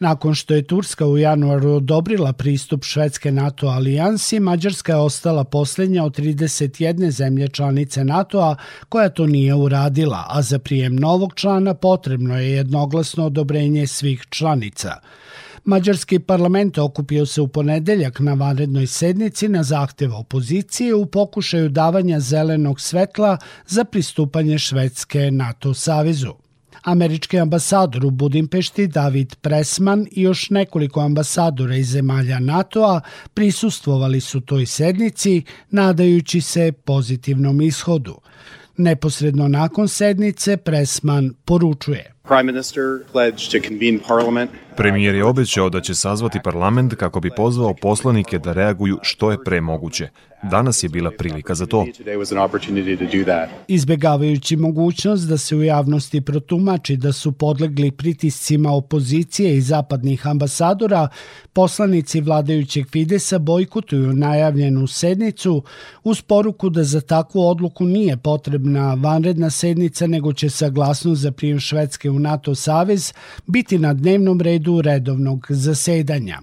Nakon što je Turska u januaru odobrila pristup Švedske NATO alijansi, Mađarska je ostala posljednja od 31 zemlje članice NATO-a koja to nije uradila, a za prijem novog člana potrebno je jednoglasno odobrenje svih članica. Mađarski parlament okupio se u ponedeljak na vanrednoj sednici na zahtev opozicije u pokušaju davanja zelenog svetla za pristupanje Švedske NATO savezu. Američki ambasador u Budimpešti David Presman i još nekoliko ambasadora iz zemalja NATO-a prisustvovali su toj sednici, nadajući se pozitivnom ishodu. Neposredno nakon sednice Presman poručuje. Prime Minister pledged to convene parliament Premijer je obećao da će sazvati parlament kako bi pozvao poslanike da reaguju što je pre moguće. Danas je bila prilika za to. Izbegavajući mogućnost da se u javnosti protumači da su podlegli pritiscima opozicije i zapadnih ambasadora, poslanici vladajućeg Fidesa bojkotuju najavljenu sednicu uz poruku da za takvu odluku nije potrebna vanredna sednica, nego će saglasnost za prijem Švedske u NATO savez biti na dnevnom redu redovnog zasedanja.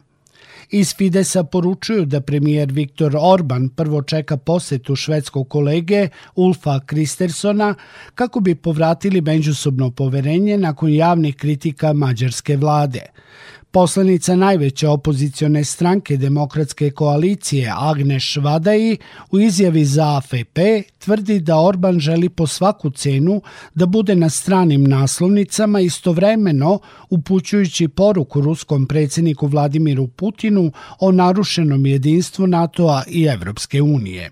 Iz Fidesa poručuju da premijer Viktor Orban prvo čeka posetu švedskog kolege Ulfa Kristersona kako bi povratili međusobno poverenje nakon javnih kritika mađarske vlade. Poslanica najveće opozicione stranke demokratske koalicije Agneš Vadaji u izjavi za AFP tvrdi da Orban želi po svaku cenu da bude na stranim naslovnicama istovremeno upućujući poruku ruskom predsjedniku Vladimiru Putinu o narušenom jedinstvu NATO-a i Evropske unije.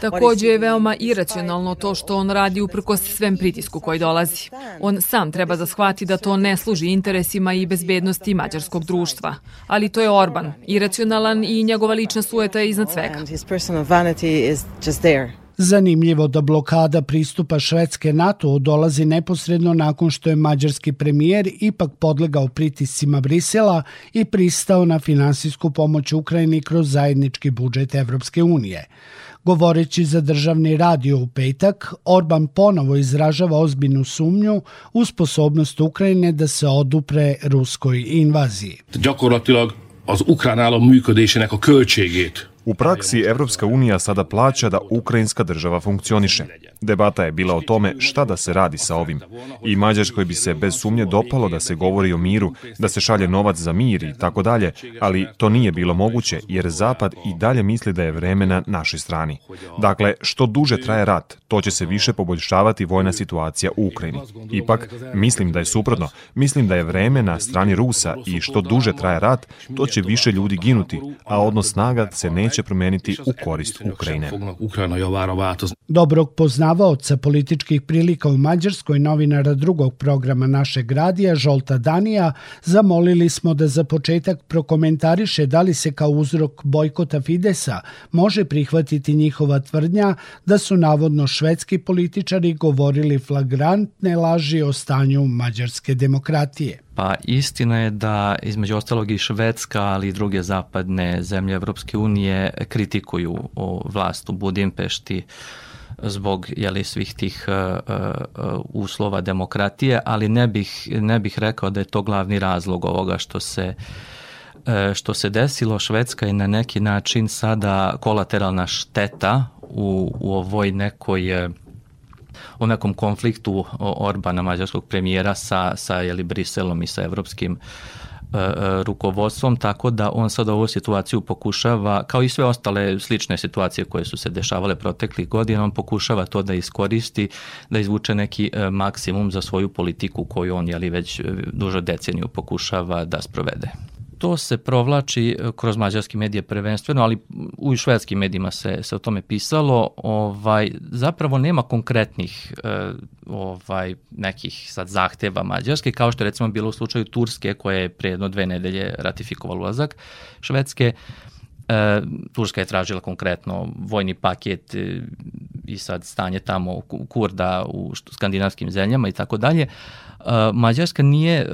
Takođe je veoma iracionalno to što on radi uprkos svem pritisku koji dolazi. On sam treba da shvati da to ne služi interesima i bezbednosti mađarskog društva. Ali to je Orban, iracionalan i njegova lična sueta je iznad svega. Zanimljivo da blokada pristupa Švedske NATO dolazi neposredno nakon što je mađarski premijer ipak podlegao pritiscima Brisela i pristao na finansijsku pomoć Ukrajini kroz zajednički budžet Evropske unije. Govoreći za državni radio u petak, Orban ponovo izražava ozbiljnu sumnju u sposobnost Ukrajine da se odupre ruskoj invaziji. Gyakorlatilag az ukrán állam működésének a költségét U praksi Evropska unija sada plaća da ukrajinska država funkcioniše. Debata je bila o tome šta da se radi sa ovim. I Mađarskoj bi se bez sumnje dopalo da se govori o miru, da se šalje novac za mir i tako dalje, ali to nije bilo moguće jer Zapad i dalje misli da je vreme na našoj strani. Dakle, što duže traje rat, to će se više poboljšavati vojna situacija u Ukrajini. Ipak, mislim da je suprotno. Mislim da je vreme na strani Rusa i što duže traje rat, to će više ljudi ginuti, a odnos snaga se neće promeniti u korist Ukrajine. Dobrog poznavaoca političkih prilika u Mađarskoj novinara drugog programa našeg radija, Žolta Danija, zamolili smo da za početak prokomentariše da li se kao uzrok bojkota Fidesa može prihvatiti njihova tvrdnja da su navodno švedski političari govorili flagrantne laži o stanju mađarske demokratije. Pa istina je da između ostalog i Švedska, ali i druge zapadne zemlje Evropske unije kritikuju vlast u Budimpešti zbog jeli, svih tih uh, uh, uslova demokratije, ali ne bih, ne bih rekao da je to glavni razlog ovoga što se uh, što se desilo. Švedska je na neki način sada kolateralna šteta u, u ovoj nekoj o nekom konfliktu Orbana, mađarskog premijera, sa, sa jeli, Briselom i sa evropskim e, e, rukovodstvom, tako da on sad ovu situaciju pokušava, kao i sve ostale slične situacije koje su se dešavale proteklih godina, on pokušava to da iskoristi, da izvuče neki e, maksimum za svoju politiku koju on jeli, već dužo deceniju pokušava da sprovede to se provlači e, kroz mađarski medije prvenstveno, ali u švedskim medijima se, se o tome pisalo. Ovaj, zapravo nema konkretnih e, ovaj, nekih sad zahteva mađarske, kao što je recimo bilo u slučaju Turske, koja je pre jedno dve nedelje ratifikovala ulazak Švedske. E, Turska je tražila konkretno vojni paket e, i sad stanje tamo Kurda u skandinavskim zemljama i tako dalje. Mađarska nije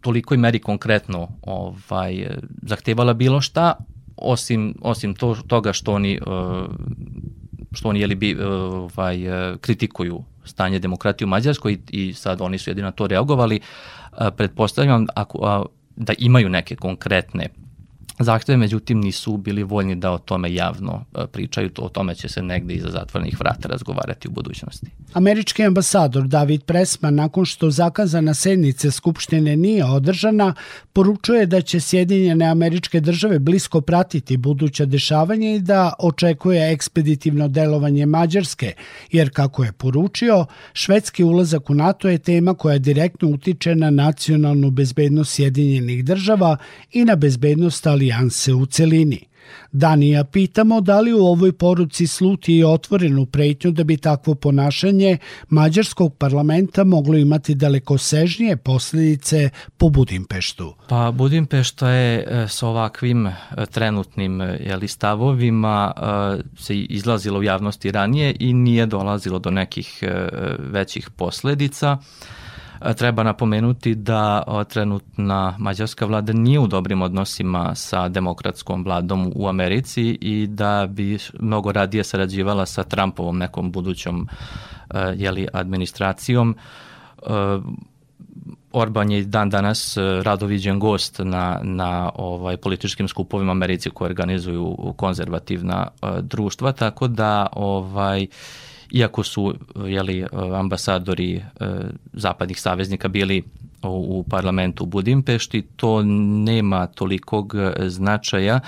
tolikoj meri konkretno ovaj, zahtevala bilo šta, osim, osim to, toga što oni, eh, što oni jeli bi, eh, ovaj, kritikuju stanje demokratije u Mađarskoj i, i sad oni su jedino to reagovali, Pretpostavljam ako, da imaju neke konkretne zahteve, međutim nisu bili voljni da o tome javno e, pričaju, o tome će se negde iza zatvornih vrata razgovarati u budućnosti. Američki ambasador David Presman, nakon što zakazana sednice Skupštine nije održana, poručuje da će Sjedinjene američke države blisko pratiti buduća dešavanja i da očekuje ekspeditivno delovanje Mađarske, jer kako je poručio, švedski ulazak u NATO je tema koja direktno utiče na nacionalnu bezbednost Sjedinjenih država i na bezbednost ali alijanse u celini. Danija pitamo da li u ovoj poruci sluti i otvorenu pretnju da bi takvo ponašanje mađarskog parlamenta moglo imati dalekosežnije posledice po Budimpeštu. Pa Budimpešta je e, sa ovakvim e, trenutnim e, jeli, stavovima se izlazilo u javnosti ranije i nije dolazilo do nekih većih posledica. Treba napomenuti da trenutna mađarska vlada nije u dobrim odnosima sa demokratskom vladom u Americi i da bi mnogo radije sarađivala sa Trumpovom nekom budućom jeli, administracijom. Orban je dan danas radoviđen gost na, na ovaj političkim skupovima Americi koje organizuju konzervativna društva, tako da ovaj iako su jeli, ambasadori e, zapadnih saveznika bili u parlamentu u Budimpešti, to nema tolikog značaja,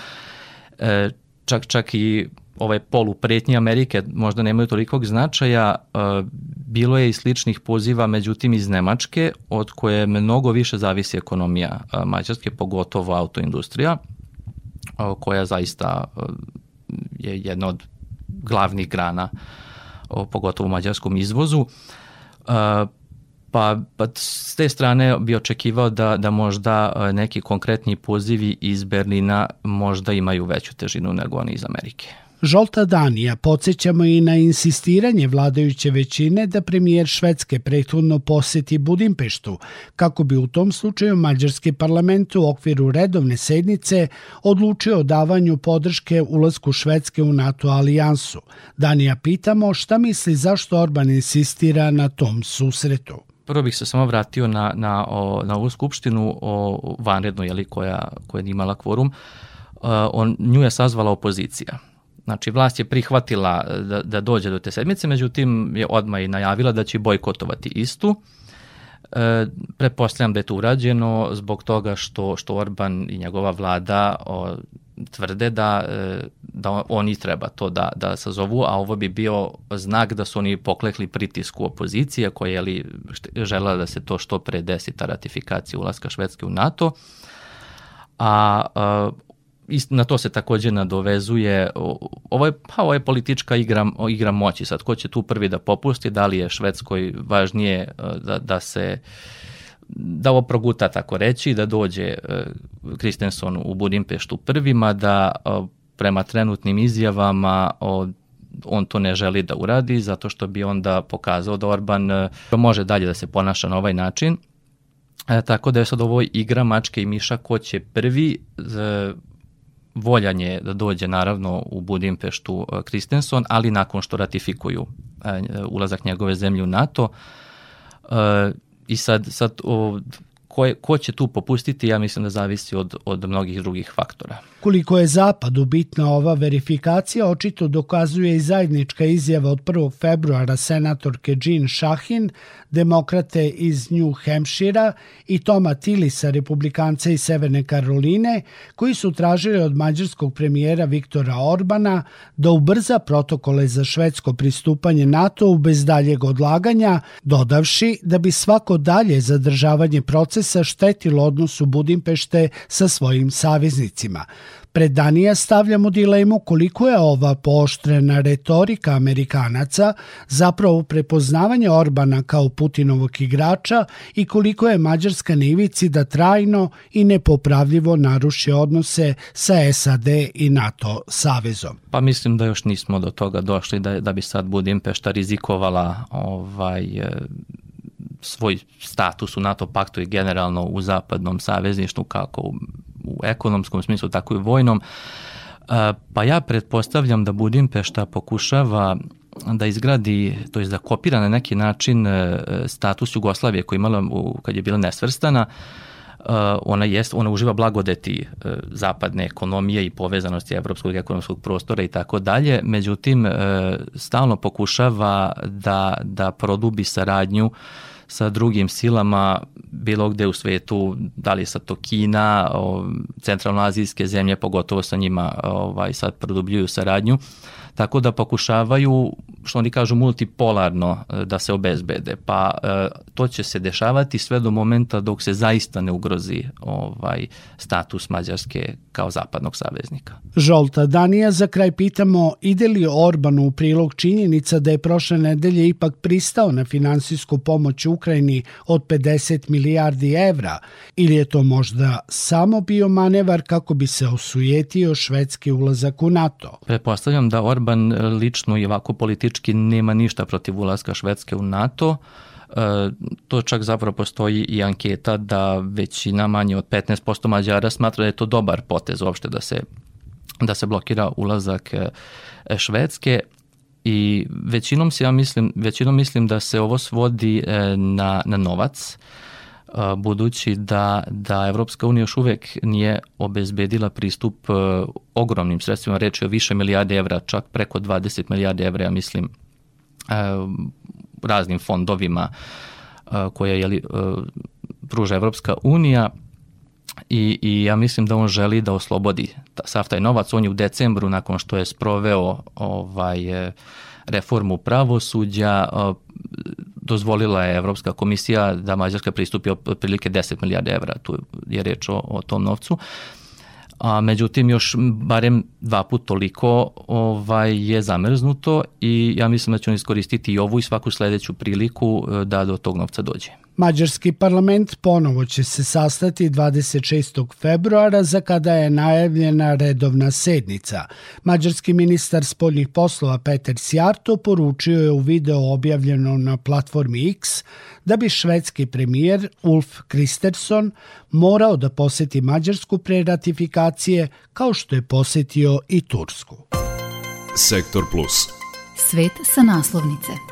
e, čak, čak i ovaj polu pretnje Amerike možda nemaju tolikog značaja, e, bilo je i sličnih poziva, međutim iz Nemačke, od koje mnogo više zavisi ekonomija Mađarske, pogotovo autoindustrija, koja zaista je jedna od glavnih grana uh, pogotovo mađarskom izvozu. Pa, pa s te strane bi očekivao da, da možda neki konkretni pozivi iz Berlina možda imaju veću težinu nego oni iz Amerike. Žolta Danija podsjećamo i na insistiranje vladajuće većine da premijer Švedske prethodno poseti Budimpeštu, kako bi u tom slučaju Mađarski parlament u okviru redovne sednice odlučio o davanju podrške ulasku Švedske u NATO alijansu. Danija pitamo šta misli zašto Orban insistira na tom susretu. Prvo bih se samo vratio na, na, o, na ovu skupštinu o vanrednoj, jeli, koja, koja je imala kvorum. Uh, on, nju je sazvala opozicija Znači, vlast je prihvatila da, da dođe do te sedmice, međutim je odmah i najavila da će bojkotovati istu. E, pretpostavljam da je to urađeno zbog toga što, što Orban i njegova vlada o, tvrde da, e, da oni treba to da, da sazovu, a ovo bi bio znak da su oni poklekli pritisku opozicije koja je li žela da se to što pre desi ta ratifikacija ulaska Švedske u NATO. A, a na to se takođe nadovezuje ovo je, pa, ovo je politička igra, igra moći. Sad ko će tu prvi da popusti da li je Švedskoj važnije e, da, da se da ovo proguta tako reći da dođe Kristenson u Budimpeštu prvima da e, prema trenutnim izjavama on to ne želi da uradi zato što bi onda pokazao da Orban e, može dalje da se ponaša na ovaj način. E, tako da je sad ovo igra mačke i miša ko će prvi voljan je da dođe naravno u Budimpeštu Kristenson, ali nakon što ratifikuju e, ulazak njegove zemlje u NATO. E, I sad, sad ko, je, ko će tu popustiti, ja mislim da zavisi od, od mnogih drugih faktora. Koliko je Zapadu bitna ova verifikacija, očito dokazuje i zajednička izjava od 1. februara senatorke Jean Shahin, demokrate iz New Hampshire i Toma Tillisa, republikanca iz Severne Karoline, koji su tražili od mađarskog premijera Viktora Orbana da ubrza protokole za švedsko pristupanje NATO-u bez daljeg odlaganja, dodavši da bi svako dalje zadržavanje procesa štetilo odnosu Budimpešte sa svojim saveznicima. Pred Danija stavljamo dilemu koliko je ova pooštrena retorika Amerikanaca zapravo prepoznavanje Orbana kao Putinovog igrača i koliko je Mađarska na da trajno i nepopravljivo naruši odnose sa SAD i NATO savezom. Pa mislim da još nismo do toga došli da, da bi sad Budimpešta rizikovala ovaj svoj status u NATO paktu i generalno u zapadnom savezništvu kako u u ekonomskom smislu, tako i u vojnom. Pa ja pretpostavljam da Budimpešta pokušava da izgradi, to je da kopira na neki način status Jugoslavije koji imala kad je bila nesvrstana, ona jest ona uživa blagodeti zapadne ekonomije i povezanosti evropskog ekonomskog prostora i tako dalje međutim stalno pokušava da da produbi saradnju sa drugim silama bilo gde u svetu, da li sa to Kina, centralnoazijske zemlje, pogotovo sa njima ovaj, sad produbljuju saradnju. Uh, tako da pokušavaju, što oni kažu, multipolarno e, da se obezbede. Pa e, to će se dešavati sve do momenta dok se zaista ne ugrozi ovaj status Mađarske kao zapadnog saveznika. Žolta Danija za kraj pitamo ide li Orbanu u prilog činjenica da je prošle nedelje ipak pristao na finansijsku pomoć Ukrajini od 50 milijardi evra ili je to možda samo bio manevar kako bi se osujetio švedski ulazak u NATO? Prepostavljam da Orban Orban e, lično i ovako politički nema ništa protiv ulaska Švedske u NATO. E, to čak zapravo postoji i anketa da većina manje od 15% Mađara smatra da je to dobar potez uopšte da se, da se blokira ulazak e, Švedske i većinom se ja mislim, većinom mislim da se ovo svodi na, na novac budući da, da Evropska unija još uvek nije obezbedila pristup ogromnim sredstvima, reč je o više milijarde evra, čak preko 20 milijarde evra, ja mislim, raznim fondovima koje je pruža Evropska unija i, i ja mislim da on želi da oslobodi sav taj novac. On je u decembru, nakon što je sproveo ovaj, e, reformu pravosuđa, dozvolila je Evropska komisija da Mađarska pristupi otprilike 10 milijarde evra, tu je reč o, o tom novcu. A međutim još barem dva put toliko ovaj je zamrznuto i ja mislim da će on iskoristiti i ovu i svaku sledeću priliku e, da do tog novca dođe. Mađarski parlament ponovo će se sastati 26. februara za kada je najavljena redovna sednica. Mađarski ministar spoljnih poslova Peter Sjarto poručio je u video objavljeno na platformi X da bi švedski premijer Ulf Kristersson morao da poseti Mađarsku pre ratifikacije kao što je posetio i Tursku. Sektor Plus. Svet sa naslovnice.